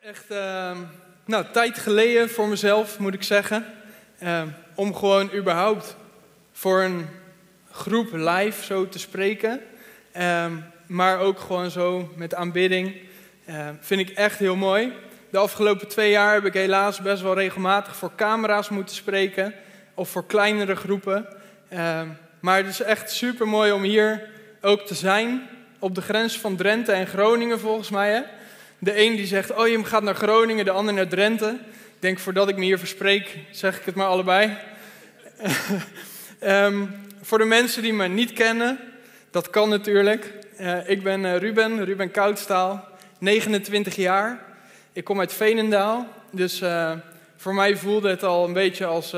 Echt, uh, nou, tijd geleden voor mezelf, moet ik zeggen. Uh, om gewoon überhaupt voor een groep live zo te spreken. Uh, maar ook gewoon zo met aanbidding. vind ik echt heel mooi. De afgelopen twee jaar heb ik helaas best wel regelmatig voor camera's moeten spreken. Of voor kleinere groepen. maar het is echt super mooi om hier ook te zijn. Op de grens van Drenthe en Groningen volgens mij. Hè? De een die zegt, oh je gaat naar Groningen, de ander naar Drenthe. Ik denk, voordat ik me hier verspreek, zeg ik het maar allebei. um, voor de mensen die me niet kennen, dat kan natuurlijk. Uh, ik ben uh, Ruben, Ruben Koudstaal, 29 jaar. Ik kom uit Veenendaal, dus uh, voor mij voelde het al een beetje als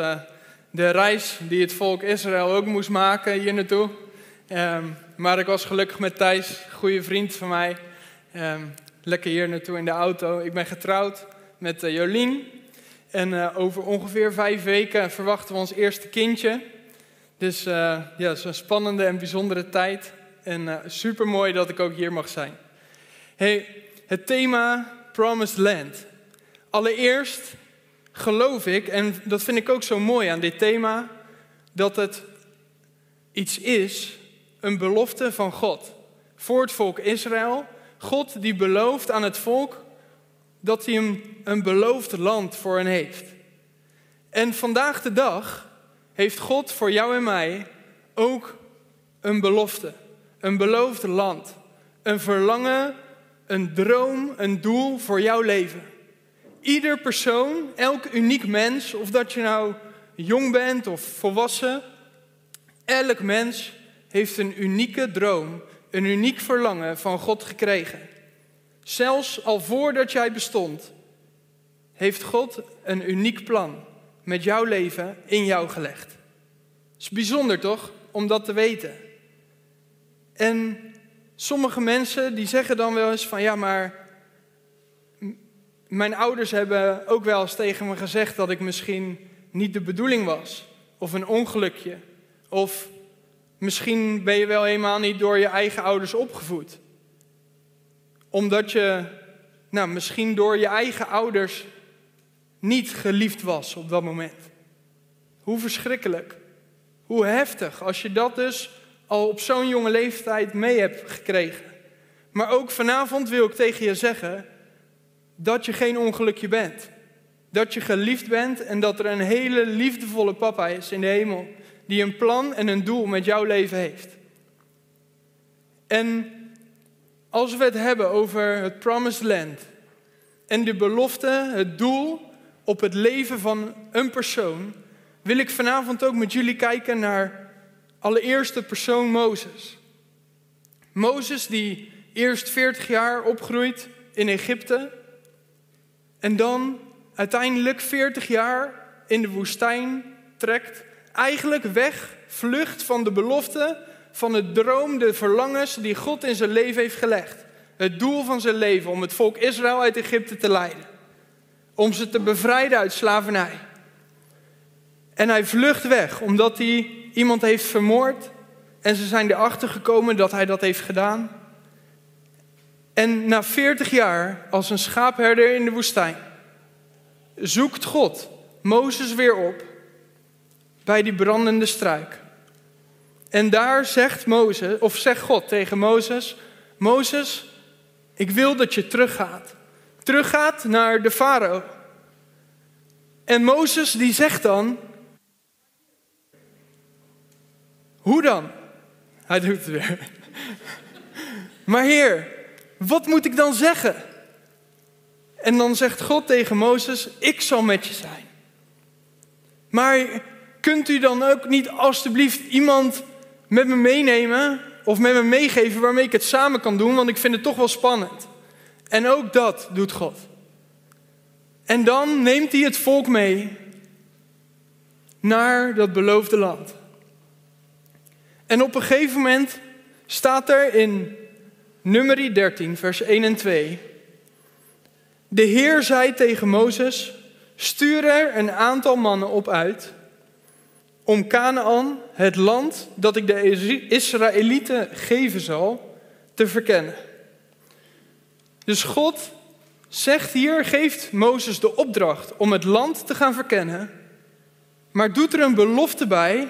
de reis die het volk Israël ook moest maken hier naartoe. Um, maar ik was gelukkig met Thijs, goede vriend van mij. Um, lekker hier naartoe in de auto. Ik ben getrouwd met uh, Jolien. En uh, over ongeveer vijf weken verwachten we ons eerste kindje. Dus uh, ja, het is een spannende en bijzondere tijd. En super mooi dat ik ook hier mag zijn. Hey, het thema Promised Land. Allereerst geloof ik, en dat vind ik ook zo mooi aan dit thema, dat het iets is, een belofte van God voor het volk Israël God die belooft aan het volk dat hij een, een beloofd land voor hen heeft. En vandaag de dag heeft God voor jou en mij ook een belofte. Een beloofd land. Een verlangen, een droom, een doel voor jouw leven. Ieder persoon, elk uniek mens, of dat je nou jong bent of volwassen, elk mens heeft een unieke droom een uniek verlangen van God gekregen. Zelfs al voordat jij bestond, heeft God een uniek plan met jouw leven in jou gelegd. Is bijzonder toch, om dat te weten. En sommige mensen die zeggen dan wel eens van ja, maar mijn ouders hebben ook wel eens tegen me gezegd dat ik misschien niet de bedoeling was. Of een ongelukje. Of Misschien ben je wel helemaal niet door je eigen ouders opgevoed. Omdat je, nou, misschien door je eigen ouders niet geliefd was op dat moment. Hoe verschrikkelijk. Hoe heftig als je dat dus al op zo'n jonge leeftijd mee hebt gekregen. Maar ook vanavond wil ik tegen je zeggen dat je geen ongelukje bent. Dat je geliefd bent en dat er een hele liefdevolle papa is in de hemel die een plan en een doel met jouw leven heeft. En als we het hebben over het Promised Land en de belofte, het doel op het leven van een persoon, wil ik vanavond ook met jullie kijken naar allereerst de persoon Mozes. Mozes die eerst 40 jaar opgroeit in Egypte en dan uiteindelijk 40 jaar in de woestijn trekt eigenlijk weg, vlucht van de belofte, van het droom, de verlangens die God in zijn leven heeft gelegd. Het doel van zijn leven om het volk Israël uit Egypte te leiden. Om ze te bevrijden uit slavernij. En hij vlucht weg omdat hij iemand heeft vermoord. En ze zijn erachter gekomen dat hij dat heeft gedaan. En na 40 jaar, als een schaapherder in de woestijn, zoekt God Mozes weer op bij die brandende struik. En daar zegt Mozes, of zegt God tegen Mozes: Mozes, ik wil dat je teruggaat. Teruggaat naar de farao. En Mozes die zegt dan: Hoe dan? Hij doet het weer. Maar Heer, wat moet ik dan zeggen? En dan zegt God tegen Mozes: Ik zal met je zijn. Maar kunt u dan ook niet alstublieft iemand met me meenemen of met me meegeven waarmee ik het samen kan doen, want ik vind het toch wel spannend. En ook dat doet God. En dan neemt hij het volk mee naar dat beloofde land. En op een gegeven moment staat er in Numeri 13, vers 1 en 2. De Heer zei tegen Mozes: Stuur er een aantal mannen op uit om Canaan, het land dat ik de Israëlieten geven zal, te verkennen. Dus God zegt hier, geeft Mozes de opdracht om het land te gaan verkennen, maar doet er een belofte bij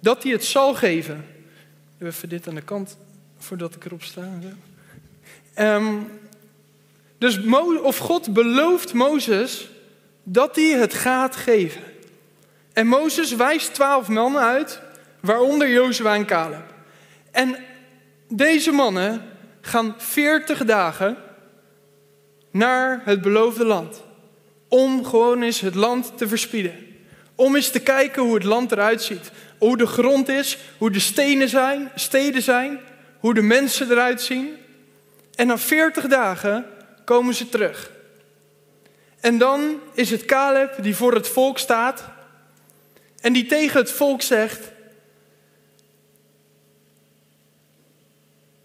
dat hij het zal geven. Even dit aan de kant voordat ik erop sta. Um, dus of God belooft Mozes dat hij het gaat geven. En Mozes wijst twaalf mannen uit, waaronder Jozua en Caleb. En deze mannen gaan veertig dagen naar het beloofde land. Om gewoon eens het land te verspieden. Om eens te kijken hoe het land eruit ziet. Hoe de grond is, hoe de stenen zijn, steden zijn, hoe de mensen eruit zien. En na veertig dagen komen ze terug. En dan is het Caleb die voor het volk staat en die tegen het volk zegt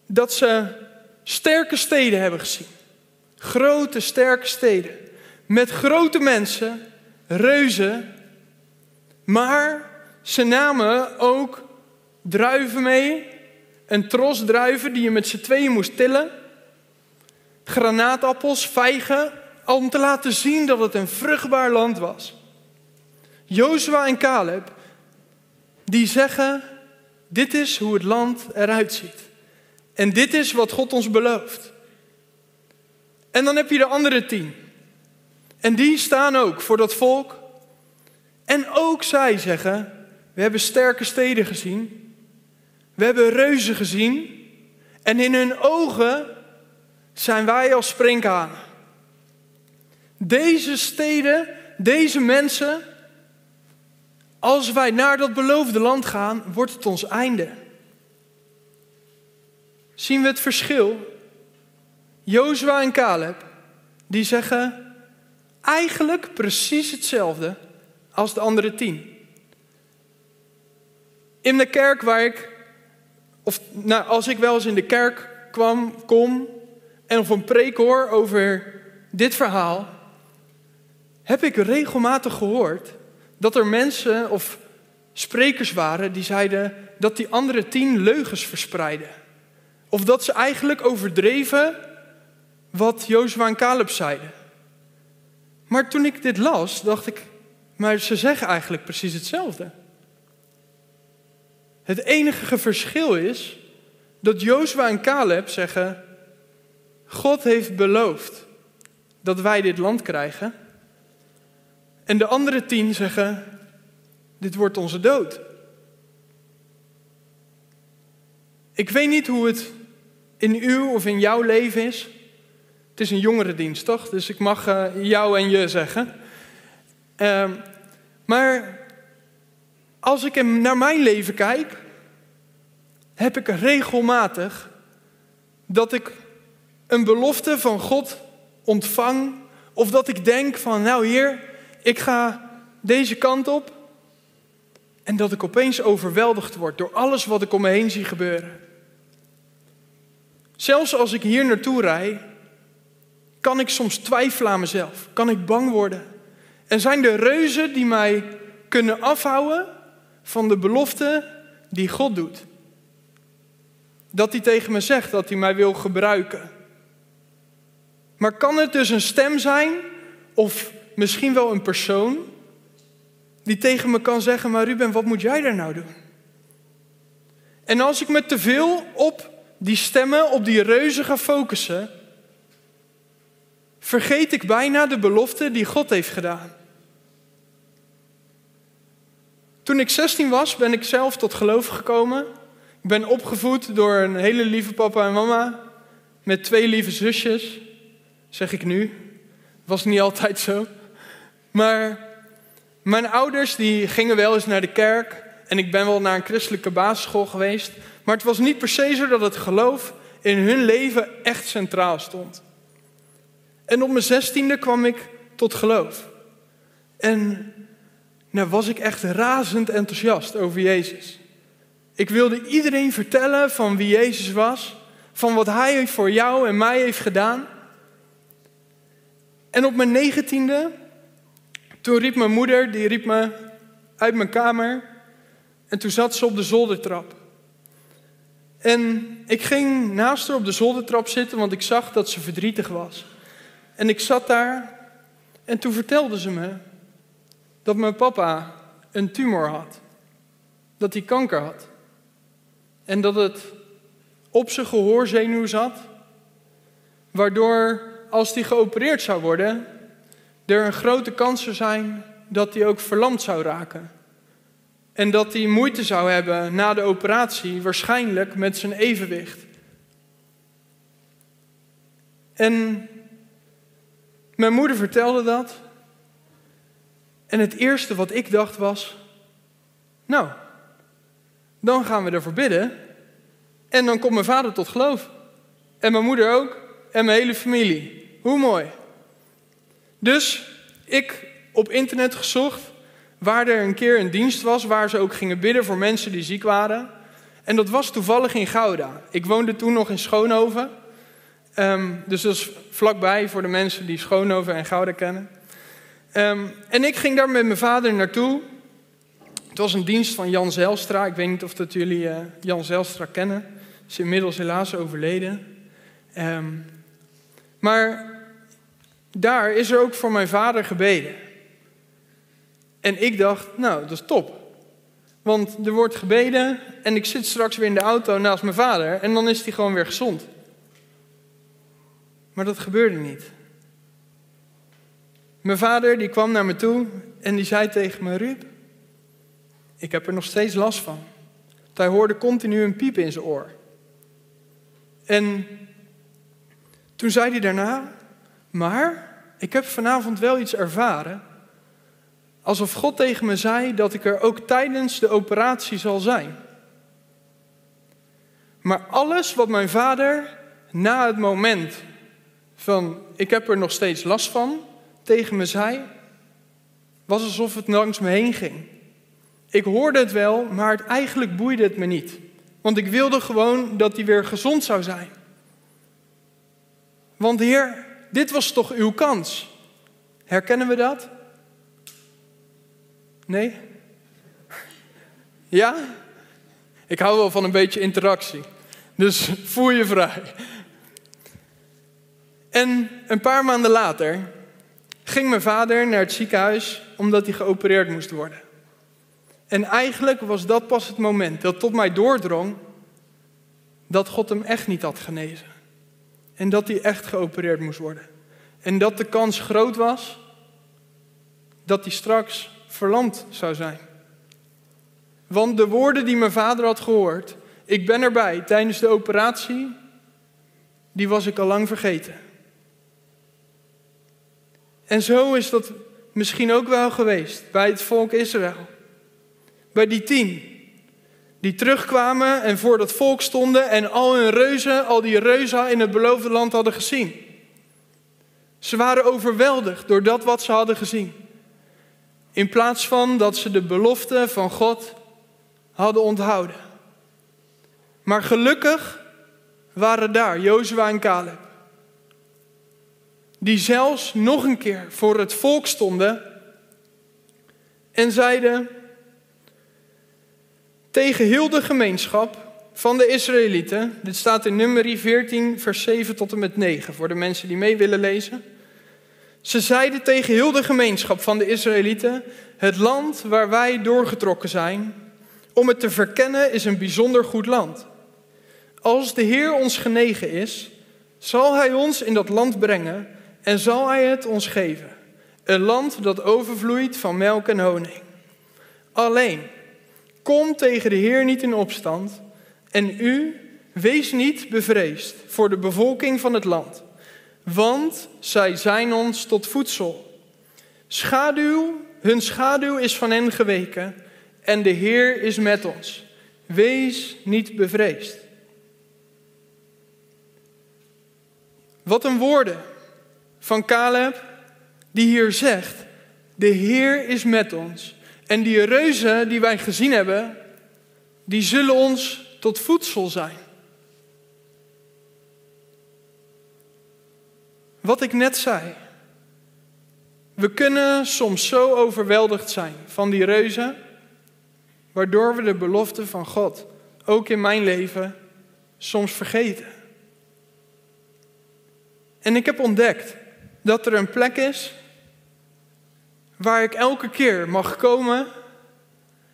dat ze sterke steden hebben gezien. Grote, sterke steden. Met grote mensen, reuzen. Maar ze namen ook druiven mee. Een tros druiven die je met z'n tweeën moest tillen. Granaatappels, vijgen. Om te laten zien dat het een vruchtbaar land was. Jozua en Caleb, die zeggen, dit is hoe het land eruit ziet. En dit is wat God ons belooft. En dan heb je de andere tien. En die staan ook voor dat volk. En ook zij zeggen, we hebben sterke steden gezien. We hebben reuzen gezien. En in hun ogen zijn wij als sprinkhanen. Deze steden, deze mensen, als wij naar dat beloofde land gaan, wordt het ons einde. Zien we het verschil? Jozua en Caleb, die zeggen eigenlijk precies hetzelfde als de andere tien. In de kerk waar ik, of nou, als ik wel eens in de kerk kwam, kom en of een preek hoor over dit verhaal, heb ik regelmatig gehoord dat er mensen of sprekers waren die zeiden dat die andere tien leugens verspreiden. Of dat ze eigenlijk overdreven wat Jozua en Caleb zeiden. Maar toen ik dit las, dacht ik, maar ze zeggen eigenlijk precies hetzelfde. Het enige verschil is dat Jozua en Caleb zeggen: God heeft beloofd dat wij dit land krijgen. En de andere tien zeggen: Dit wordt onze dood. Ik weet niet hoe het in uw of in jouw leven is. Het is een jongerendienst, toch? Dus ik mag uh, jou en je zeggen. Uh, maar als ik naar mijn leven kijk, heb ik regelmatig dat ik een belofte van God ontvang. Of dat ik denk van, nou hier, ik ga deze kant op. En dat ik opeens overweldigd word door alles wat ik om me heen zie gebeuren. Zelfs als ik hier naartoe rijd, kan ik soms twijfelen aan mezelf. Kan ik bang worden. En zijn er reuzen die mij kunnen afhouden van de belofte die God doet. Dat hij tegen me zegt dat hij mij wil gebruiken. Maar kan het dus een stem zijn, of misschien wel een persoon, die tegen me kan zeggen: Maar Ruben, wat moet jij daar nou doen? En als ik me te veel op die stemmen, op die reuzen ga focussen, vergeet ik bijna de belofte die God heeft gedaan. Toen ik 16 was, ben ik zelf tot geloof gekomen. Ik ben opgevoed door een hele lieve papa en mama. Met twee lieve zusjes, zeg ik nu. Was niet altijd zo. Maar mijn ouders die gingen wel eens naar de kerk. En ik ben wel naar een christelijke basisschool geweest. Maar het was niet per se zo dat het geloof in hun leven echt centraal stond. En op mijn zestiende kwam ik tot geloof. En nou was ik echt razend enthousiast over Jezus. Ik wilde iedereen vertellen van wie Jezus was, van wat Hij voor jou en mij heeft gedaan. En op mijn negentiende, toen riep mijn moeder, die riep me uit mijn kamer. En toen zat ze op de zoldertrap. En ik ging naast haar op de zoldertrap zitten, want ik zag dat ze verdrietig was. En ik zat daar en toen vertelde ze me dat mijn papa een tumor had. Dat hij kanker had. En dat het op zijn gehoorzenuw zat, waardoor als hij geopereerd zou worden, er een grote kans zijn dat hij ook verlamd zou raken. En dat hij moeite zou hebben na de operatie, waarschijnlijk met zijn evenwicht. En mijn moeder vertelde dat. En het eerste wat ik dacht was: Nou, dan gaan we ervoor bidden. En dan komt mijn vader tot geloof. En mijn moeder ook. En mijn hele familie. Hoe mooi. Dus ik op internet gezocht waar er een keer een dienst was waar ze ook gingen bidden voor mensen die ziek waren. En dat was toevallig in Gouda. Ik woonde toen nog in Schoonhoven. Ehm, dus dat is vlakbij voor de mensen die Schoonhoven en Gouda kennen. Ehm, en ik ging daar met mijn vader naartoe. Het was een dienst van Jan Zelstra. Ik weet niet of dat jullie uh, Jan Zelstra kennen. Is inmiddels helaas overleden. Ehm, maar daar is er ook voor mijn vader gebeden. En ik dacht, nou, dat is top. Want er wordt gebeden en ik zit straks weer in de auto naast mijn vader en dan is hij gewoon weer gezond. Maar dat gebeurde niet. Mijn vader die kwam naar me toe en die zei tegen me, Ruud, ik heb er nog steeds last van. hij hoorde continu een piep in zijn oor. En toen zei hij daarna, maar ik heb vanavond wel iets ervaren. Alsof God tegen me zei dat ik er ook tijdens de operatie zal zijn. Maar alles wat mijn vader na het moment van ik heb er nog steeds last van tegen me zei, was alsof het langs me heen ging. Ik hoorde het wel, maar het, eigenlijk boeide het me niet. Want ik wilde gewoon dat hij weer gezond zou zijn. Want Heer, dit was toch uw kans? Herkennen we dat? Nee? Ja? Ik hou wel van een beetje interactie. Dus voel je vrij. En een paar maanden later ging mijn vader naar het ziekenhuis omdat hij geopereerd moest worden. En eigenlijk was dat pas het moment dat tot mij doordrong dat God hem echt niet had genezen. En dat hij echt geopereerd moest worden. En dat de kans groot was dat hij straks verlamd zou zijn. Want de woorden die mijn vader had gehoord, ik ben erbij tijdens de operatie, die was ik al lang vergeten. En zo is dat misschien ook wel geweest bij het volk Israël. Bij die tien. Die terugkwamen en voor dat volk stonden en al hun reuzen, al die reuzen in het beloofde land hadden gezien. Ze waren overweldigd door dat wat ze hadden gezien. In plaats van dat ze de belofte van God hadden onthouden. Maar gelukkig waren daar Jozua en Caleb. Die zelfs nog een keer voor het volk stonden en zeiden tegen heel de gemeenschap van de Israëlieten. Dit staat in Nummerie 14, vers 7 tot en met 9 voor de mensen die mee willen lezen. Ze zeiden tegen heel de gemeenschap van de Israëlieten: Het land waar wij doorgetrokken zijn, om het te verkennen, is een bijzonder goed land. Als de Heer ons genegen is, zal Hij ons in dat land brengen en zal Hij het ons geven. Een land dat overvloeit van melk en honing. Alleen, kom tegen de Heer niet in opstand en u wees niet bevreesd voor de bevolking van het land want zij zijn ons tot voedsel. Schaduw, hun schaduw is van hen geweken en de Heer is met ons. Wees niet bevreesd. Wat een woorden van Caleb die hier zegt, de Heer is met ons. En die reuzen die wij gezien hebben, die zullen ons tot voedsel zijn. Wat ik net zei. We kunnen soms zo overweldigd zijn van die reuzen, waardoor we de belofte van God, ook in mijn leven, soms vergeten. En ik heb ontdekt dat er een plek is waar ik elke keer mag komen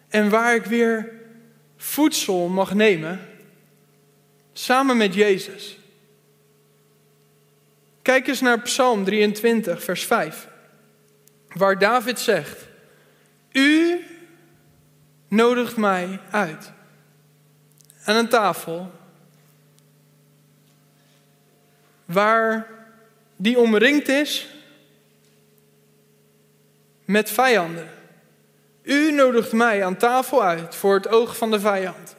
en waar ik weer voedsel mag nemen samen met Jezus. Kijk eens naar Psalm 23, vers 5, waar David zegt: U nodigt mij uit aan een tafel waar die omringd is met vijanden. U nodigt mij aan tafel uit voor het oog van de vijand.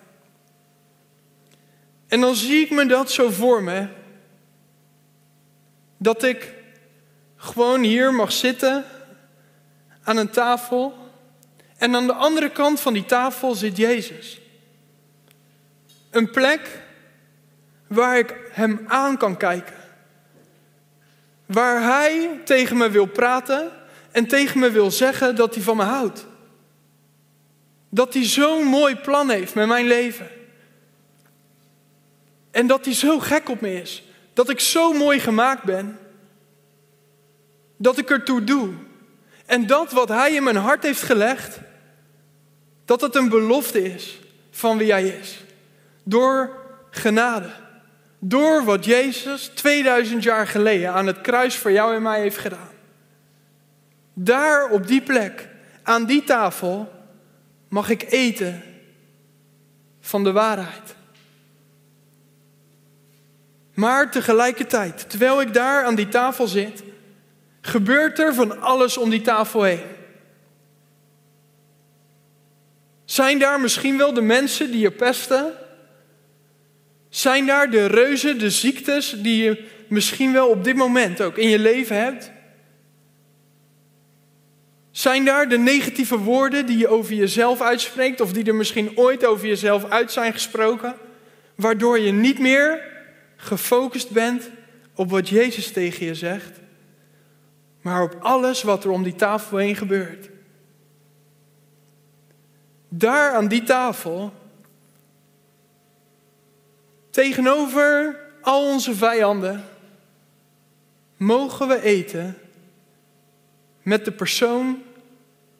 En dan zie ik me dat zo voor me, dat ik gewoon hier mag zitten aan een tafel en aan de andere kant van die tafel zit Jezus. Een plek waar ik Hem aan kan kijken. Waar Hij tegen me wil praten en tegen me wil zeggen dat Hij van me houdt. Dat Hij zo'n mooi plan heeft met mijn leven. En dat Hij zo gek op me is. Dat ik zo mooi gemaakt ben. Dat ik ertoe doe. En dat wat Hij in mijn hart heeft gelegd, dat het een belofte is van wie Hij is. Door genade. Door wat Jezus 2000 jaar geleden aan het kruis voor jou en mij heeft gedaan. Daar op die plek, aan die tafel, mag ik eten van de waarheid. Maar tegelijkertijd, terwijl ik daar aan die tafel zit, gebeurt er van alles om die tafel heen. Zijn daar misschien wel de mensen die je pesten? Zijn daar de reuzen, de ziektes die je misschien wel op dit moment ook in je leven hebt? Zijn daar de negatieve woorden die je over jezelf uitspreekt of die er misschien ooit over jezelf uit zijn gesproken, waardoor je niet meer gefocust bent op wat Jezus tegen je zegt, maar op alles wat er om die tafel heen gebeurt? Daar aan die tafel Tegenover al onze vijanden mogen we eten met de persoon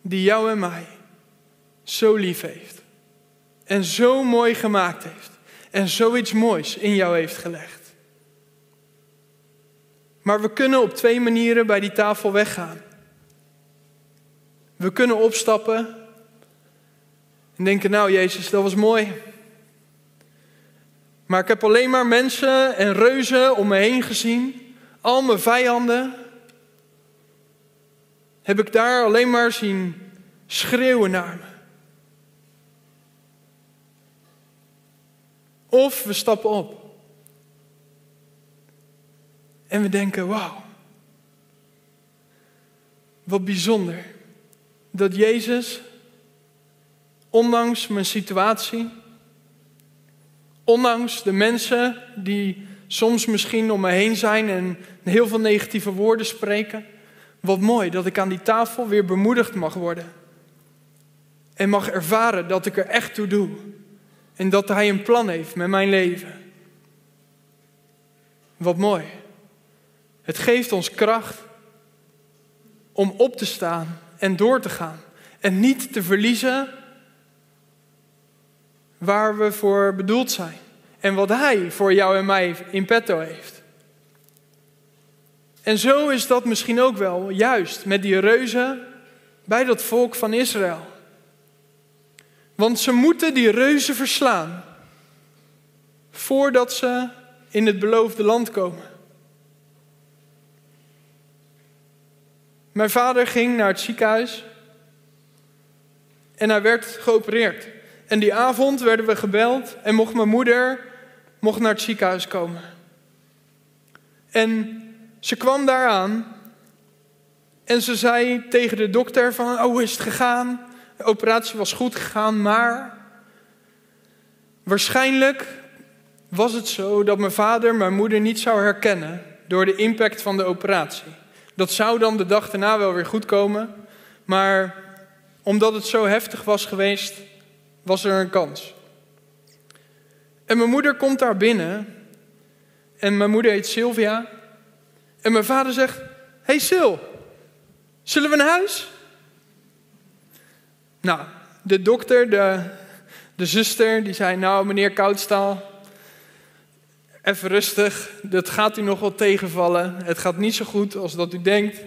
die jou en mij zo lief heeft. En zo mooi gemaakt heeft. En zoiets moois in jou heeft gelegd. Maar we kunnen op twee manieren bij die tafel weggaan. We kunnen opstappen en denken, nou Jezus, dat was mooi. Maar ik heb alleen maar mensen en reuzen om me heen gezien. Al mijn vijanden. Heb ik daar alleen maar zien schreeuwen naar me. Of we stappen op. En we denken, wauw. Wat bijzonder. Dat Jezus, ondanks mijn situatie, Ondanks de mensen die soms misschien om me heen zijn en heel veel negatieve woorden spreken. Wat mooi dat ik aan die tafel weer bemoedigd mag worden. En mag ervaren dat ik er echt toe doe. En dat Hij een plan heeft met mijn leven. Wat mooi. Het geeft ons kracht om op te staan en door te gaan. En niet te verliezen waar we voor bedoeld zijn. En wat Hij voor jou en mij in petto heeft. En zo is dat misschien ook wel juist met die reuzen bij dat volk van Israël. Want ze moeten die reuzen verslaan voordat ze in het beloofde land komen. Mijn vader ging naar het ziekenhuis en hij werd geopereerd. En die avond werden we gebeld en mocht mijn moeder mocht naar het ziekenhuis komen. En ze kwam daar aan en ze zei tegen de dokter van, oh hoe is het gegaan? De operatie was goed gegaan, maar waarschijnlijk was het zo dat mijn vader mijn moeder niet zou herkennen door de impact van de operatie. Dat zou dan de dag daarna wel weer goed komen, maar omdat het zo heftig was geweest, was er een kans. En mijn moeder komt daar binnen. En mijn moeder heet Sylvia. En mijn vader zegt: Hé hey Sil, zullen we naar huis? Nou, de dokter, de, de zuster, die zei, nou meneer Koudstaal, even rustig, dat gaat u nog wel tegenvallen. Het gaat niet zo goed als dat u denkt.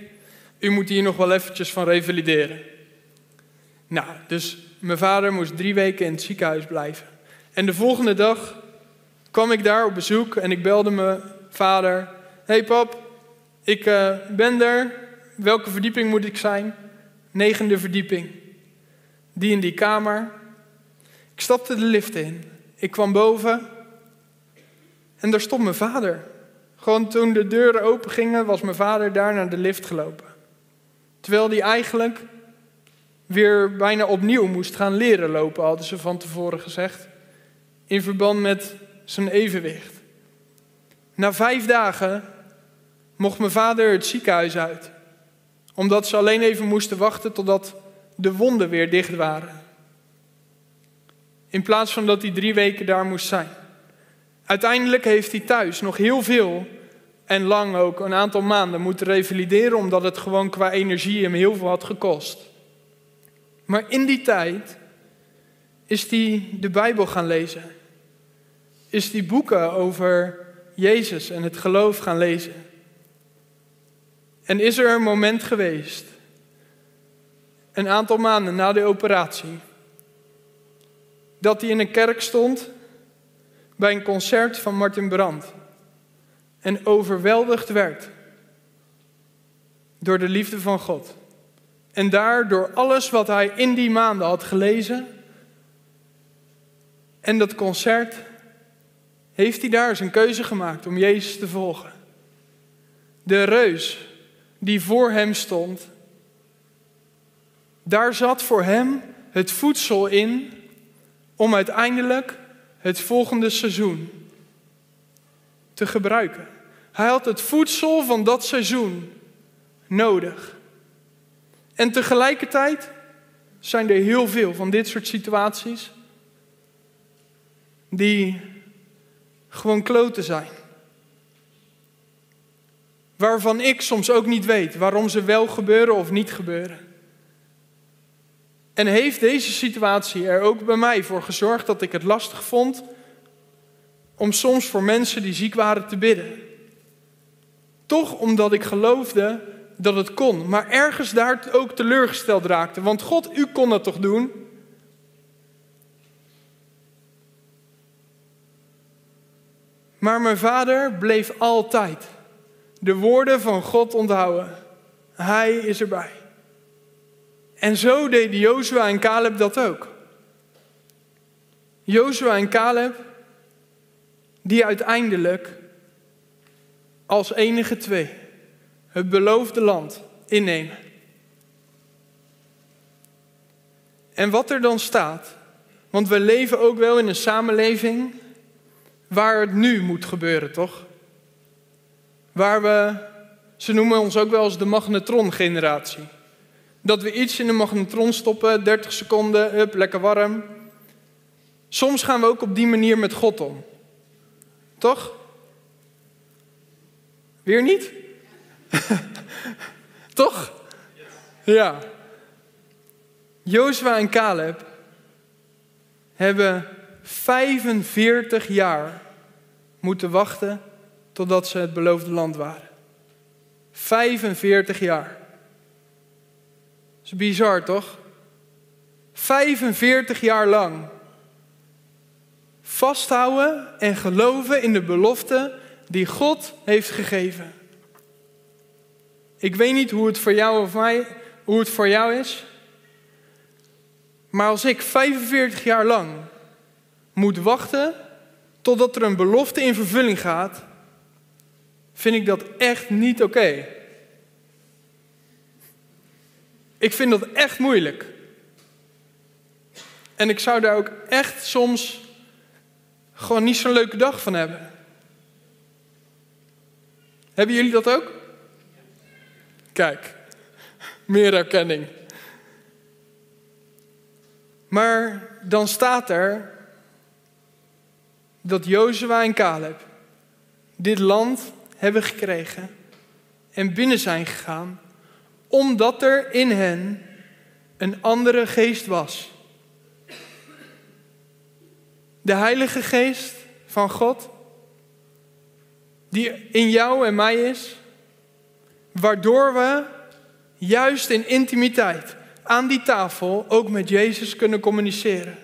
U moet hier nog wel eventjes van revalideren. Nou, dus mijn vader moest drie weken in het ziekenhuis blijven. En de volgende dag kwam ik daar op bezoek en ik belde mijn vader. hey pap, ik uh, ben er. Welke verdieping moet ik zijn? Negende verdieping. Die in die kamer. Ik stapte de lift in. Ik kwam boven. En daar stond mijn vader. Gewoon toen de deuren open gingen, was mijn vader daar naar de lift gelopen. Terwijl hij eigenlijk weer bijna opnieuw moest gaan leren lopen, hadden ze van tevoren gezegd. In verband met zijn evenwicht. Na vijf dagen mocht mijn vader het ziekenhuis uit. Omdat ze alleen even moesten wachten totdat de wonden weer dicht waren. In plaats van dat hij drie weken daar moest zijn. Uiteindelijk heeft hij thuis nog heel veel en lang ook een aantal maanden moeten revalideren, omdat het gewoon qua energie hem heel veel had gekost. Maar in die tijd is hij de Bijbel gaan lezen. Is die boeken over Jezus en het geloof gaan lezen. En is er een moment geweest, een aantal maanden na de operatie, dat hij in een kerk stond bij een concert van Martin Brandt en overweldigd werd door de liefde van God. En daar door alles wat hij in die maanden had gelezen en dat concert, heeft hij daar zijn keuze gemaakt om Jezus te volgen. De reus die voor hem stond, daar zat voor hem het voedsel in om uiteindelijk het volgende seizoen te gebruiken. Hij had het voedsel van dat seizoen nodig. En tegelijkertijd zijn er heel veel van dit soort situaties die gewoon kloten zijn. Waarvan ik soms ook niet weet waarom ze wel gebeuren of niet gebeuren. En heeft deze situatie er ook bij mij voor gezorgd dat ik het lastig vond om soms voor mensen die ziek waren te bidden. Toch omdat ik geloofde dat het kon, maar ergens daar ook teleurgesteld raakte. Want God, u kon dat toch doen? Maar mijn vader bleef altijd de woorden van God onthouden. Hij is erbij. En zo deden Jozua en Caleb dat ook. Jozua en Caleb, die uiteindelijk als enige twee het beloofde land innemen. En wat er dan staat, want we leven ook wel in een samenleving waar het nu moet gebeuren, toch? Waar we, ze noemen ons ook wel eens de magnetron-generatie. Dat we iets in de magnetron stoppen, 30 seconden, up, lekker warm. Soms gaan we ook op die manier met God om. Toch? Weer niet? Toch? Ja. Jozua en Caleb hebben 45 jaar moeten wachten totdat ze het beloofde land waren. 45 jaar. Dat is bizar, toch? 45 jaar lang vasthouden en geloven in de belofte die God heeft gegeven. Ik weet niet hoe het voor jou of mij, hoe het voor jou is. Maar als ik 45 jaar lang moet wachten totdat er een belofte in vervulling gaat, vind ik dat echt niet oké. Ik vind dat echt moeilijk. En ik zou daar ook echt soms gewoon niet zo'n leuke dag van hebben. Hebben jullie dat ook? Kijk, meer erkenning. Maar dan staat er dat Jozua en Caleb dit land hebben gekregen en binnen zijn gegaan, omdat er in hen een andere geest was. De Heilige Geest van God, die in jou en mij is, waardoor we juist in intimiteit aan die tafel ook met Jezus kunnen communiceren.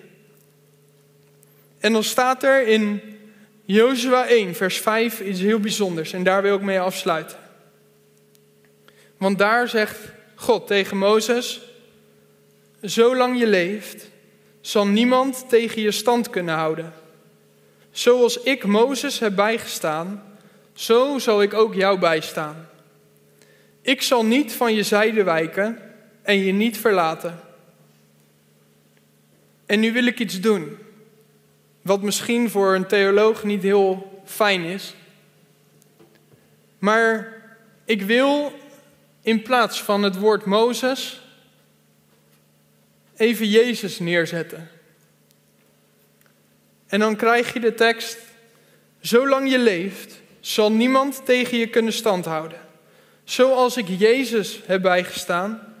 En dan staat er in Jozua 1, vers 5 iets heel bijzonders en daar wil ik mee afsluiten. Want daar zegt God tegen Mozes: Zolang je leeft, zal niemand tegen je stand kunnen houden. Zoals ik Mozes heb bijgestaan, zo zal ik ook jou bijstaan. Ik zal niet van je zijde wijken en je niet verlaten. En nu wil ik iets doen, wat misschien voor een theoloog niet heel fijn is. Maar ik wil in plaats van het woord Mozes even Jezus neerzetten. En dan krijg je de tekst: Zolang je leeft, zal niemand tegen je kunnen standhouden. Zoals ik Jezus heb bijgestaan,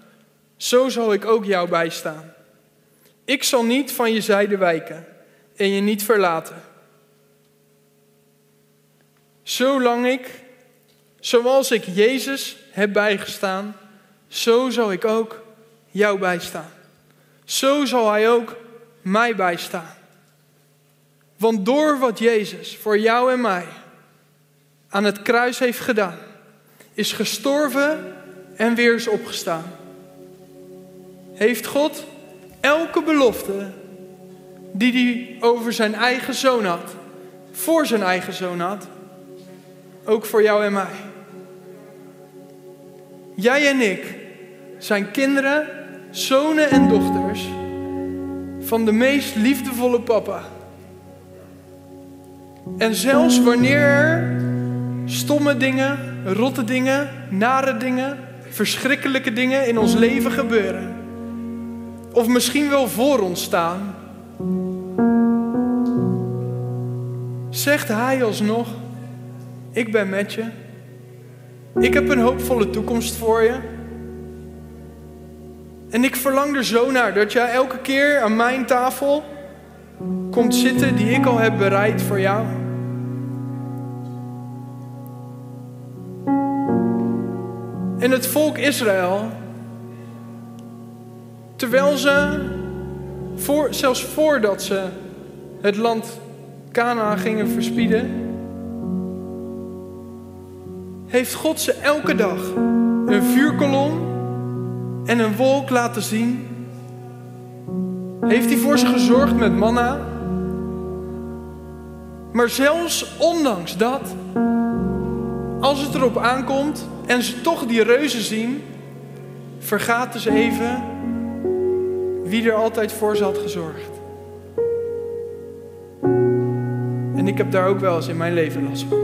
zo zal ik ook jou bijstaan. Ik zal niet van je zijde wijken en je niet verlaten. Zolang ik, zoals ik Jezus heb bijgestaan, zo zal ik ook jou bijstaan. Zo zal Hij ook mij bijstaan. Want door wat Jezus voor jou en mij aan het kruis heeft gedaan, is gestorven en weer is opgestaan. Heeft God elke belofte die hij over zijn eigen zoon had, voor zijn eigen zoon had, ook voor jou en mij. Jij en ik zijn kinderen, zonen en dochters van de meest liefdevolle papa. En zelfs wanneer er stomme dingen, rotte dingen, nare dingen, verschrikkelijke dingen in ons leven gebeuren, of misschien wel voor ons staan, zegt Hij alsnog: Ik ben met je. Ik heb een hoopvolle toekomst voor je. En ik verlang er zo naar dat jij elke keer aan mijn tafel komt zitten die ik al heb bereid voor jou. En het volk Israël, terwijl ze, voor, zelfs voordat ze het land Canaan gingen verspieden, heeft God ze elke dag een vuurkolom en een wolk laten zien. Heeft hij voor ze gezorgd met manna. Maar zelfs ondanks dat, als het erop aankomt en ze toch die reuzen zien, vergaten ze even wie er altijd voor ze had gezorgd. Ik heb daar ook wel eens in mijn leven last van.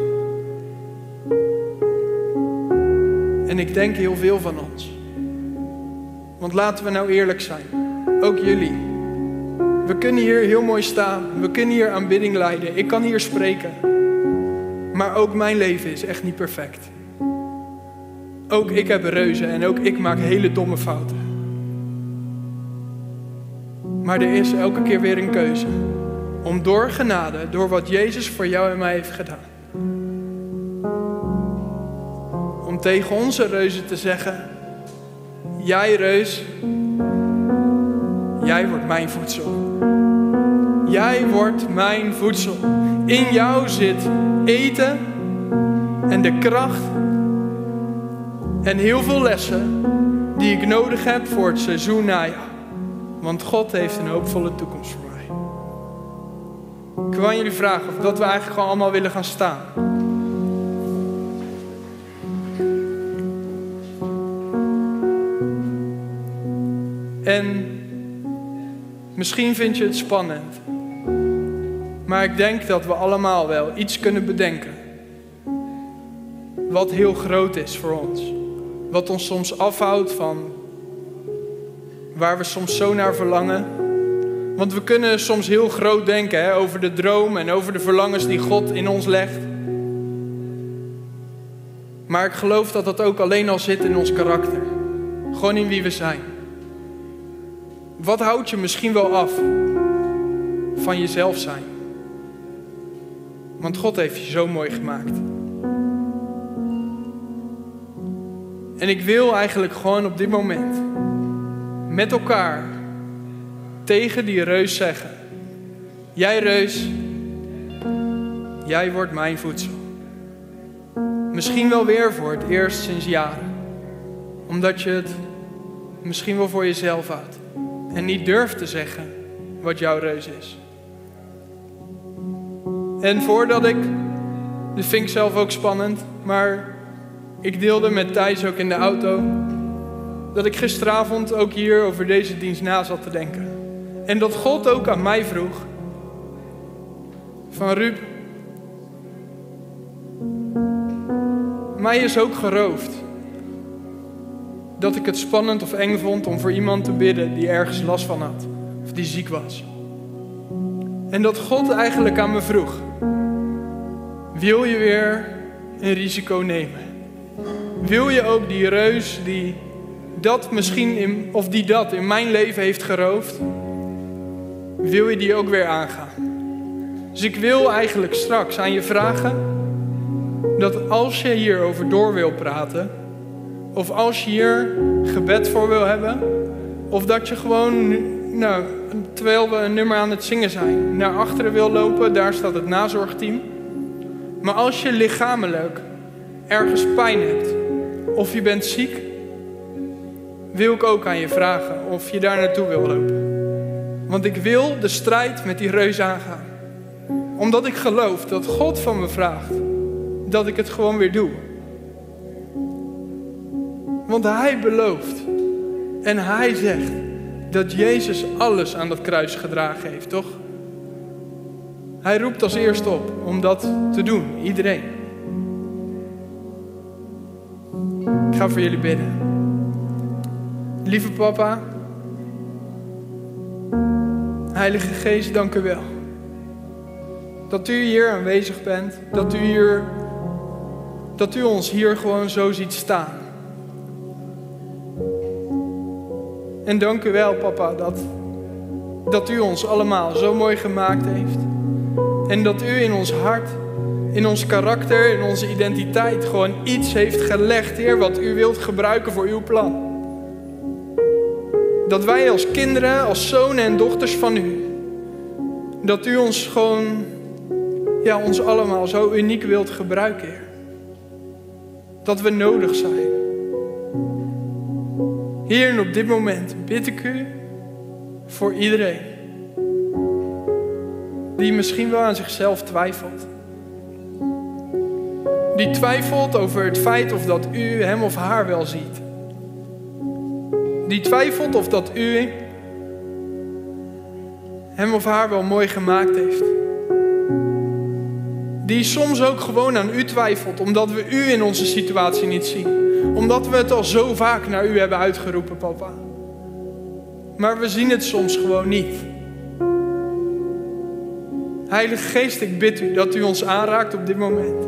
En ik denk heel veel van ons. Want laten we nou eerlijk zijn. Ook jullie. We kunnen hier heel mooi staan. We kunnen hier aanbidding leiden. Ik kan hier spreken. Maar ook mijn leven is echt niet perfect. Ook ik heb reuzen en ook ik maak hele domme fouten. Maar er is elke keer weer een keuze. Om door genade, door wat Jezus voor jou en mij heeft gedaan. Om tegen onze reuzen te zeggen: Jij reus, jij wordt mijn voedsel. Jij wordt mijn voedsel. In jou zit eten en de kracht en heel veel lessen die ik nodig heb voor het seizoen najaar. Want God heeft een hoopvolle toekomst voor. Ik wil aan jullie vragen of dat we eigenlijk gewoon allemaal willen gaan staan. En misschien vind je het spannend. Maar ik denk dat we allemaal wel iets kunnen bedenken. Wat heel groot is voor ons. Wat ons soms afhoudt van waar we soms zo naar verlangen. Want we kunnen soms heel groot denken hè, over de droom en over de verlangens die God in ons legt. Maar ik geloof dat dat ook alleen al zit in ons karakter. Gewoon in wie we zijn. Wat houdt je misschien wel af van jezelf zijn? Want God heeft je zo mooi gemaakt. En ik wil eigenlijk gewoon op dit moment met elkaar tegen die reus zeggen: Jij reus, jij wordt mijn voedsel. Misschien wel weer voor het eerst sinds jaren. Omdat je het misschien wel voor jezelf houdt. En niet durft te zeggen wat jouw reus is. En voordat ik, dit vind ik zelf ook spannend, maar ik deelde met Thijs ook in de auto dat ik gisteravond ook hier over deze dienst na zat te denken. En dat God ook aan mij vroeg: Van Ruud, mij is ook geroofd dat ik het spannend of eng vond om voor iemand te bidden die ergens last van had of die ziek was. En dat God eigenlijk aan me vroeg: Wil je weer een risico nemen? Wil je ook die reus die dat misschien of die dat in mijn leven heeft geroofd, wil je die ook weer aangaan? Dus ik wil eigenlijk straks aan je vragen dat als je hierover door wil praten, of als je hier gebed voor wil hebben, of dat je gewoon, nou, terwijl we een nummer aan het zingen zijn, naar achteren wil lopen, daar staat het nazorgteam. Maar als je lichamelijk ergens pijn hebt, of je bent ziek, wil ik ook aan je vragen of je daar naartoe wil lopen. Want ik wil de strijd met die reus aangaan. Omdat ik geloof dat God van me vraagt dat ik het gewoon weer doe. Want Hij belooft en Hij zegt dat Jezus alles aan dat kruis gedragen heeft, toch? Hij roept als eerste op om dat te doen, iedereen. Ik ga voor jullie bidden. Lieve papa, Heilige Geest, dank u wel. Dat u hier aanwezig bent, dat u, hier, dat u ons hier gewoon zo ziet staan. En dank u wel, papa, dat, dat u ons allemaal zo mooi gemaakt heeft. En dat u in ons hart, in ons karakter, in onze identiteit gewoon iets heeft gelegd, Heer, wat u wilt gebruiken voor uw plan. Dat wij als kinderen, als zonen en dochters van u, dat u ons gewoon, ja, ons allemaal zo uniek wilt gebruiken, Heer. Dat we nodig zijn. Hier en op dit moment bid ik u voor iedereen die misschien wel aan zichzelf twijfelt. Die twijfelt over het feit of dat u hem of haar wel ziet. Die twijfelt of dat u hem of haar wel mooi gemaakt heeft. Die soms ook gewoon aan u twijfelt, omdat we u in onze situatie niet zien. Omdat we het al zo vaak naar u hebben uitgeroepen, papa. Maar we zien het soms gewoon niet. Heilige Geest, ik bid u dat u ons aanraakt op dit moment.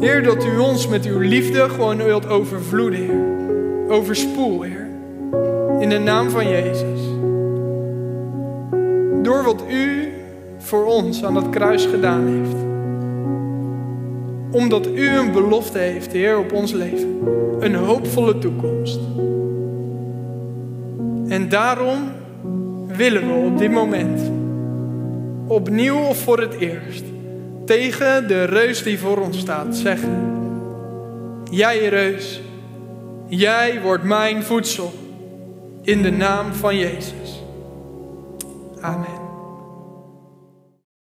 Heer, dat u ons met uw liefde gewoon wilt overvloeden, Heer. Overspoel, Heer. In de naam van Jezus. Door wat u voor ons aan dat kruis gedaan heeft. Omdat u een belofte heeft, Heer, op ons leven. Een hoopvolle toekomst. En daarom willen we op dit moment, opnieuw of voor het eerst, tegen de reus die voor ons staat zeggen: Jij reus, jij wordt mijn voedsel in de naam van Jezus. Amen.